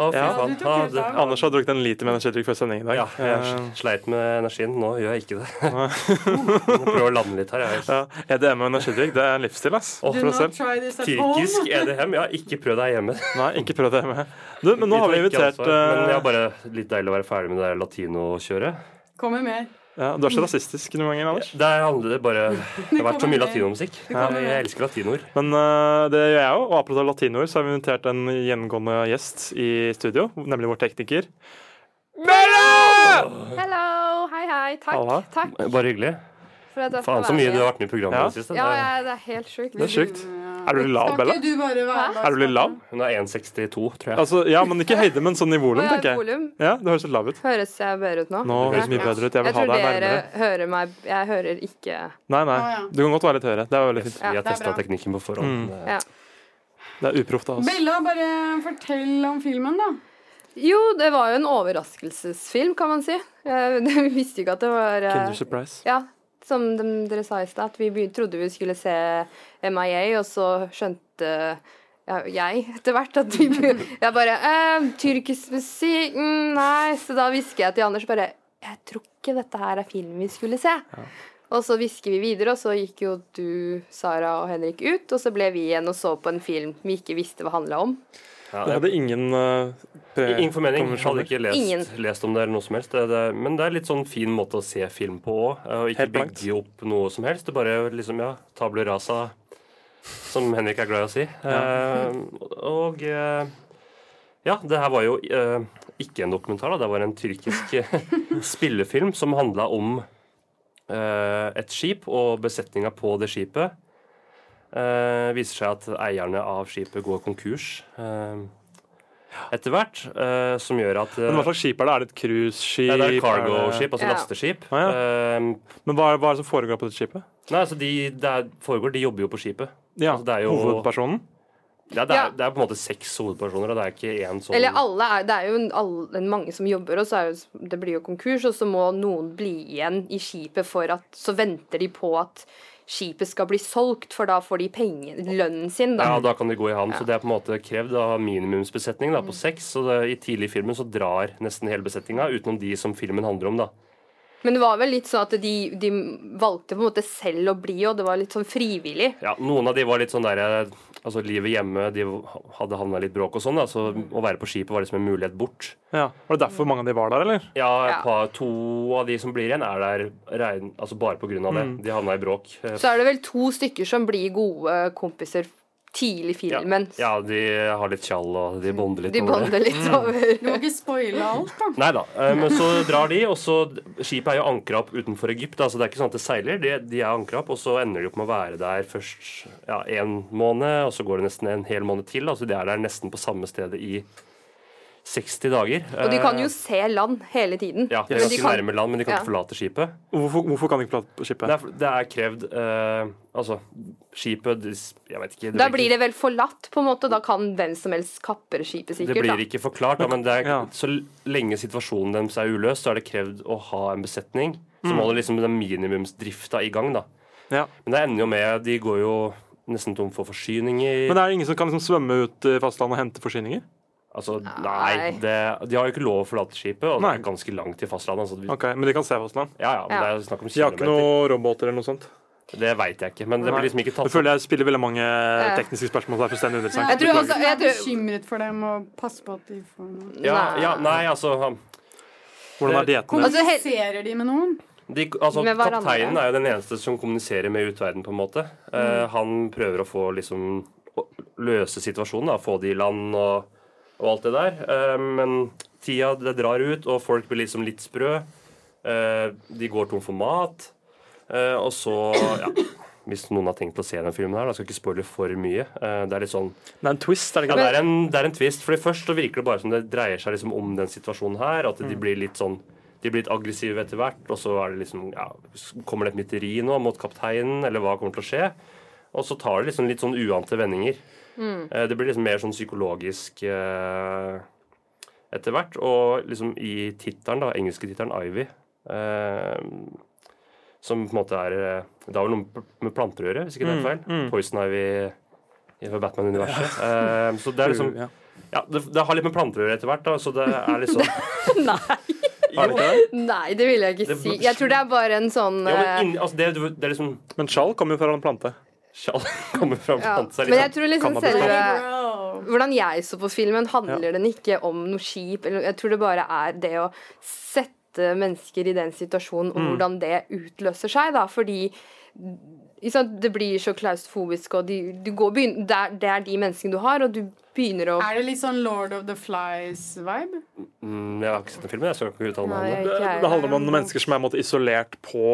Fy Ja, Ja, helt det. Anders har drukket en liter med energidrikk før sending i dag. ja, jeg har sleit med energien. Nå gjør jeg ikke det. Jeg prøver å lande litt her. Jeg. ja. EDM og energidrikk, det er en livsstil, ass. Å, For deg not selv. try this at home. Tyrkisk EDM, ja. Ikke prøv deg hjemme. Nei, ikke prøv deg hjemme. Du, men nå har vi invitert altså, Men det eh, er bare litt deilig å være ferdig med det latinokjøret. Kommer mer. Ja, Du er så rasistisk noen ganger, Anders. Det handler det bare Det har vært så mye latinomusikk. Jeg, elsker latinoer. Men uh, det gjør jeg jo. Og apropos latinoer, så har vi invitert en gjengående gjest i studio, nemlig vår tekniker. Hello, hei, hei. Takk. Halla. Takk Bare hyggelig. for at Faen, så mye du har vært med i programmet Ja. det siste. Ja, ja, det er helt sjukt. Det er sjukt. Er du litt lav, Bella? du bare være? Er du litt lav? Hun er 1,62, tror jeg. Altså, ja, men ikke høyde, men sånn i volum, ja, tenker jeg. volum. Ja, Det høres litt lav ut. Høres jeg bedre ut nå? Nå høres mye bedre ut. Jeg vil Jeg ha tror deg dere nærmere. hører meg Jeg hører ikke Nei, nei. Du kan godt være litt høyere. Det er veldig fint. Vi har testa teknikken på forhånd. Mm. Det- Ja. Det er uproft av oss. Bella, bare fortell om filmen, da. Jo, det var jo en overraskelsesfilm, kan man si. Jeg vi visste ikke at det var eh, Kinder surprise. Ja, som de, dere sa i stad, at vi trodde vi skulle se MIA, og så skjønte ja, jeg etter hvert at vi Jeg bare eh, Tyrkisk musikk? Mm, nei. Så da hvisker jeg til Anders bare Jeg tror ikke dette her er filmen vi skulle se. Og så hvisker vi videre, og så gikk jo du, Sara og Henrik ut, og så ble vi igjen og så på en film vi ikke visste hva handla om. Ja, Det hadde ingen uh, Ingen formening. Hadde ikke lest, Ingen. lest om det eller noe som helst. Det, det, men det er litt sånn fin måte å se film på òg. Og ikke Helt blankt. bygge opp noe som helst. Det bare liksom, ja, tabler rasa, som Henrik er glad i å si. Eh, og uh, ja, det her var jo eh, ikke en dokumentar, da. Det var en tyrkisk eh, spillefilm som handla om eh, et skip og besetninga på det skipet. Eh, viser seg at eierne av skipet går konkurs eh, etter hvert, eh, som gjør at Men hva slags skip er det? Er det et cruiseskip? det er det- cargo-skip, altså Ja. lasteskip. Ah, ja. Eh, Men hva er, hva er det som foregår på dette skipet? nei, altså de, det er, foregår, de jobber jo på skipet. Ja, Altså, det er jo- Hovedpersonen? Ja, det, er, Ja. det er på en måte seks hovedpersoner, og det er ikke én sånn Eller alle er, det er jo alle, mange som jobber, og så er jo, det blir jo konkurs, og så må noen bli igjen i skipet for at Så venter de på at skipet skal bli solgt, for da får de penger, lønnen sin, da. Ja, da kan de gå i havn. Så det er på en måte krevd av minimumsbesetning da, på seks. Så det, i tidlig i filmen så drar nesten hele besetninga, utenom de som filmen handler om, da. Men det var vel litt sånn at de, de valgte på en måte selv å bli, og det var litt sånn frivillig. Ja, Noen av de var litt sånn der Altså, livet hjemme, de hadde havna litt bråk og sånn, da. Så å være på skipet var liksom en mulighet bort. Ja. Var det derfor mange av de var der, eller? Ja, et par, to av de som blir igjen, er der regn, altså bare på grunn av det. De havna i bråk. Så er det vel to stykker som blir gode kompiser tidlig filmen. Ja, filmen. ja, de har litt tjall, og de bonder litt De over det. bonder litt over Du må ikke spoile alt, da. Nei da. eh, Men så drar de, og så Skipet er jo ankra opp utenfor Egypt. Altså det er ikke sånn at det seiler. De, de er ankra opp, og så ender de opp med å være der først ja, en måned, og så går det nesten en hel måned til. Altså de er der nesten på samme stedet i 60 dager. Og de kan Eh, jo se land hele tiden. Ja, de kan er ganske kan- nærme land, men de kan Ja. ikke forlate skipet. Hvorfor, hvorfor kan de ikke forlate skipet? Det er, det er krevd uh, Altså, skipet Jeg vet ikke. Da blir ikke- det vel forlatt, på en måte. Da kan hvem som helst kapre skipet, sikkert. Det blir da. ikke forklart, da, men det er, Ja. så lenge situasjonen deres er uløst, så er det krevd å ha en besetning som Mm. holder liksom den minimumsdrifta i gang. da. Ja. Men det ender jo med De går jo nesten tom for forsyninger. Men er det ingen som kan liksom svømme ut i fastlandet og hente forsyninger? Altså, Nei. nei, det, De har jo ikke lov å forlate skipet, og Nei. det er ganske langt til fastlandet. Altså, vi, Ok, Men de kan se fastland? ja, ja, men Ja. Det er snakk om De har ikke noen roboter eller noe sånt? Det veit jeg ikke, men det blir liksom ikke Jeg tatt føler jeg spiller veldig mange tekniske spørsmål. Er fullstendig uinteressant. Jeg tror også- jeg er bekymret for dem og passe på at de får noe ja, ja, Nei, altså Hvordan er dietten? Altså, Kommuniserer de med noen? De, altså, Med kapteinen er jo den eneste som kommuniserer med utverden, på en måte. Eh, han prøver å få liksom å løse situasjonen, da, få de i land og, og alt det der. Eh, men tida det drar ut, og folk blir liksom litt sprø. Eh, de går tom for mat. Eh, og så, ja Hvis noen har tenkt å se den filmen her, da skal jeg ikke spoile for mye. Det er litt sånn Det er en twist, er det ikke det det? er, en, det er en twist. For først så virker det bare som det dreier seg liksom om den situasjonen her. At de blir litt sånn De blir litt aggressive etter hvert, og så er det liksom ja, Kommer det et mytteri nå mot kapteinen, eller hva kommer til å skje? Og så tar det liksom litt sånn uante vendinger. Eh, Det blir liksom mer sånn psykologisk eh, etter hvert. Og liksom i tittelen, da, engelske tittelen Ivy, eh, Som på en måte er Det har vel noe med planter å gjøre, hvis ikke det er Mm, feil. mm. Poison Ivy i Batman-universet. Eh, så det er liksom Ja. Det, det har litt med planter å gjøre etter hvert, da, så det er liksom Nei, det nei, det vil jeg ikke si. Jeg tror det er bare en sånn Ja, men eh, altså, det, det liksom Men skjall kommer jo fra en plante. Skjall kommer fram ja. seg Men jeg tror liksom Cannabis. selve Hvordan jeg så på filmen, handler den ikke om noe skip. Jeg tror det bare er det å sette mennesker i den situasjonen, og hvordan det utløser seg. da, Fordi det blir så klaustrofobisk, og de, du går, det, er, det er de menneskene du har, og du begynner å Er det litt sånn Lord of the Flies-vibe? mm, Jeg har ikke sett den filmen, jeg skal ikke uttale meg om det. Det, det handler om mennesker som er på måte, isolert på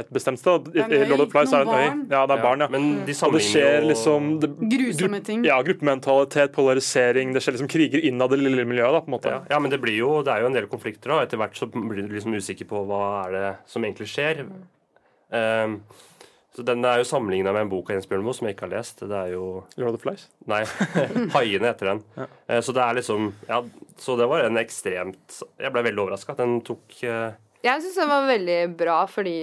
et bestemt sted. I, i Lord of the Flies er det en øy. Ja, det er barn, ja. Men de Og det skjer liksom det, Grusomme ting. Ja, gruppementalitet, polarisering. Det skjer liksom kriger innad i det lille miljøet. da, på en måte. ja, ja, men det blir jo Det er jo en del konflikter, og Etter hvert så blir du liksom usikker på hva er det som egentlig skjer. Um, så Den er jo sammenligna med en bok av Jens Bjørneboe som jeg ikke har lest. Det er jo Lord of Flies. Nei, 'Haiene' heter den. Ja. Så det er liksom Ja, så det var en ekstremt Jeg ble veldig overraska. Den tok eh, Jeg syns den var veldig bra, fordi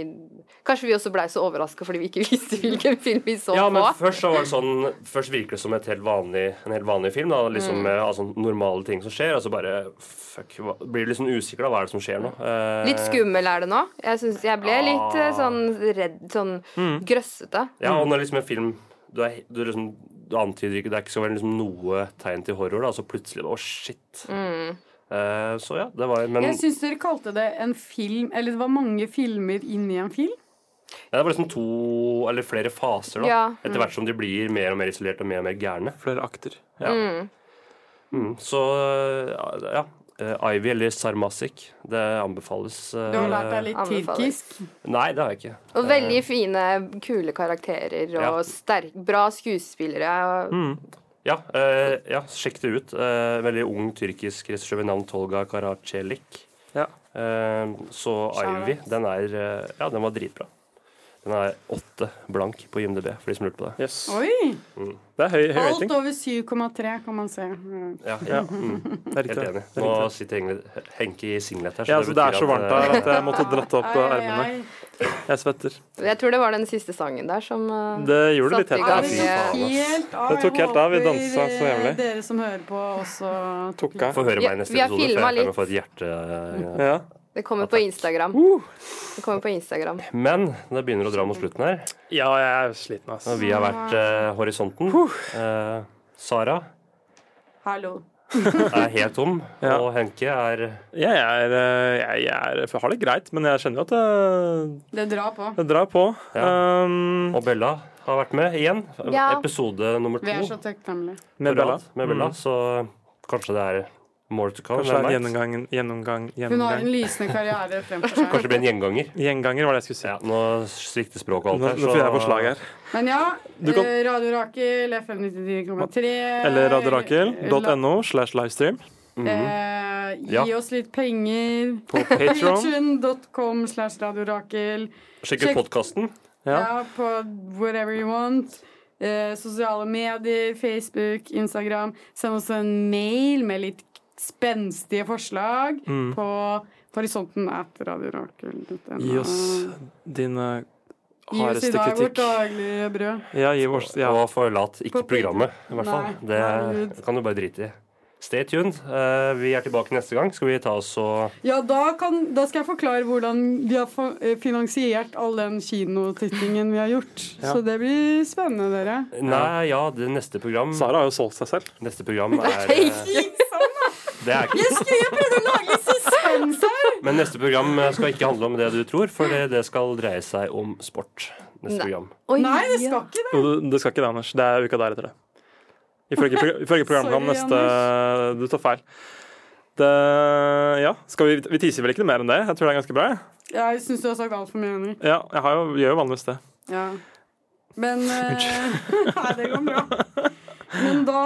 Kanskje vi også blei så overraska fordi vi ikke visste hvilken film vi så Ja, men på. først så var det sånn Først virker det som helt vanlig, en helt vanlig film. da, Mm. liksom med altså, normale ting som skjer. Og så bare fuck, blir du liksom usikker, da. Hva er det som skjer nå? Eh, Litt skummel er det nå. Jeg, synes, jeg ble litt eh, sånn redd, sånn grøssete. Ja, og når liksom en film Du, er, du, liksom, du antyder ikke Det er ikke så veldig liksom noe tegn til horror, da, så plutselig Å, shit. Eh, så ja, det var Men Jeg syns dere kalte det en film Eller det var mange filmer inni en film. ja, det var liksom to eller flere faser, da. Ja. Etter hvert som de blir mer og mer isolert og mer og mer gærne. Flere akter. Ja. Mm, så ja. ja. Eh, Ivy eller Sarmasic, det anbefales. eh, Du har lært deg litt Anbefales. tyrkisk. Nei, det har jeg ikke. Og veldig fine, kule karakterer og Ja. sterk, bra skuespillere. Og, Ja, eh, ja sjekk det ut. Eh, veldig ung tyrkisk regissør ved navn Tolga Karacelik. Ja. Eh, så Ivy, den er eh, Ja, den var dritbra. Den er åtte blank på IMDb, for de som lurte på det. Yes. Oi! Det er høy, høy Alt rating. over 7,3 kan man se. Mm. Ja, Ja. Mm, Det er helt enig. Det er Nå riktig. sitter Henke i singlet her. Ja, altså, det er så varmt at, her eh, at jeg måtte dratt opp Ai, ermene. ai. Jeg svetter. jeg tror det var den siste sangen der som uh, Det gjorde det litt helt av. Det tok helt av. Det tok helt av. Vi dansa så eh, jævlig. Dere som hører på, også Tok av. Få høre meg i neste episode, for jeg kan få et hjerte. Ja. Det kommer på Instagram. Det kommer på Instagram. Men det begynner å dra mot slutten her. ja, jeg er sliten, ass. Vi har vært eh, horisonten. Eh, Sara Hallo. er helt tom, Ja. og Henke er Jeg, er, eh, jeg, jeg, er, jeg har det greit, men jeg skjønner jo at det, Det drar på. det drar på. Ja. Um, Og Bella har vært med igjen. Ja. Episode nummer Vi er to. så takknemlige. med på Bella. rad Med Bella. Mm. Så kanskje det er more to come. Kanskje det er en gjennomgang, gjennomgang, gjennomgang, Hun har en lysende karriere fremfor Kanskje det blir en gjenganger. Gjenganger var det jeg skulle si. Ja, nå svikter språket og alt Nå, her. nå får jeg forslag her. Men ja, kan- eh, Radio Rakel, FM 99,3 Eller radiorakel.no slash livestream Mhm. Eh, gi Ja. oss litt penger. på patron.com slash radiorakel. Sjekk- ut podkasten. Ja. Ja, på whatever you want. Eh, sosiale medier, Facebook, Instagram. Send oss en mail med litt spenstige forslag Mm. på horisonten at radiorakel.no. Gi oss dine Gi oss i hardeste dag vårt kritikk. daglige brød. Ja, gi oss ja. Og forlat ikke programmet, i hvert fall. Nei, Det nei, kan du bare drite i. Stay tuned. Uh, vi er tilbake neste gang. Skal vi ta oss og Ja, da, kan, da skal jeg forklare hvordan vi har eh, finansiert all den kinotittingen vi har gjort. Ja. Så det blir spennende, dere. Nei, ja, det neste program Sara har jo solgt seg selv. Neste program er uh... ikke Jeg skulle jo prøve å lage suspens her! Men neste program skal ikke handle om det du tror, for det, det skal dreie seg om sport. Neste Nei. program. Oi, Nei, det skal ikke det. Jo, det- skal ikke det, Anders. Det er uka deretter, det. Ifølge, ifølge programplan neste Du tar feil. Det Ja. Skal vi, vi teaser vel ikke noe mer enn det? Jeg tror det er ganske bra. jeg. Jeg syns du har sagt altfor mye, Henrik. Ja, jeg har jo, gjør jo vanligvis det. Ja. Men uh, Nei, det går bra. Men da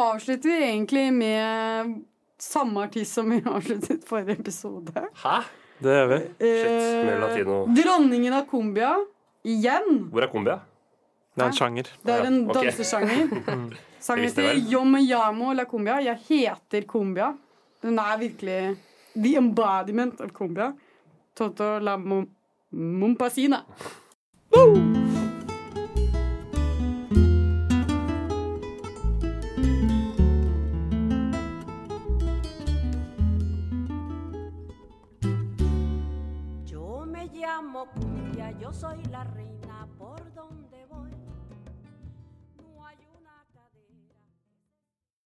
avslutter vi egentlig med samme artist som vi avsluttet forrige episode. Hæ? Det gjør vi. Shit, mer. Dronningen av cumbia. Igjen. Hvor er Kumbia? Det er en sjanger. Det er en Ja, ok. dansesjanger. Sangen heter. Yo me llamo la cumbia. Jeg heter cumbia. Den er virkelig the embodiment of cumbia. Toto la mompasina. Mumpasina. Yo soy la reina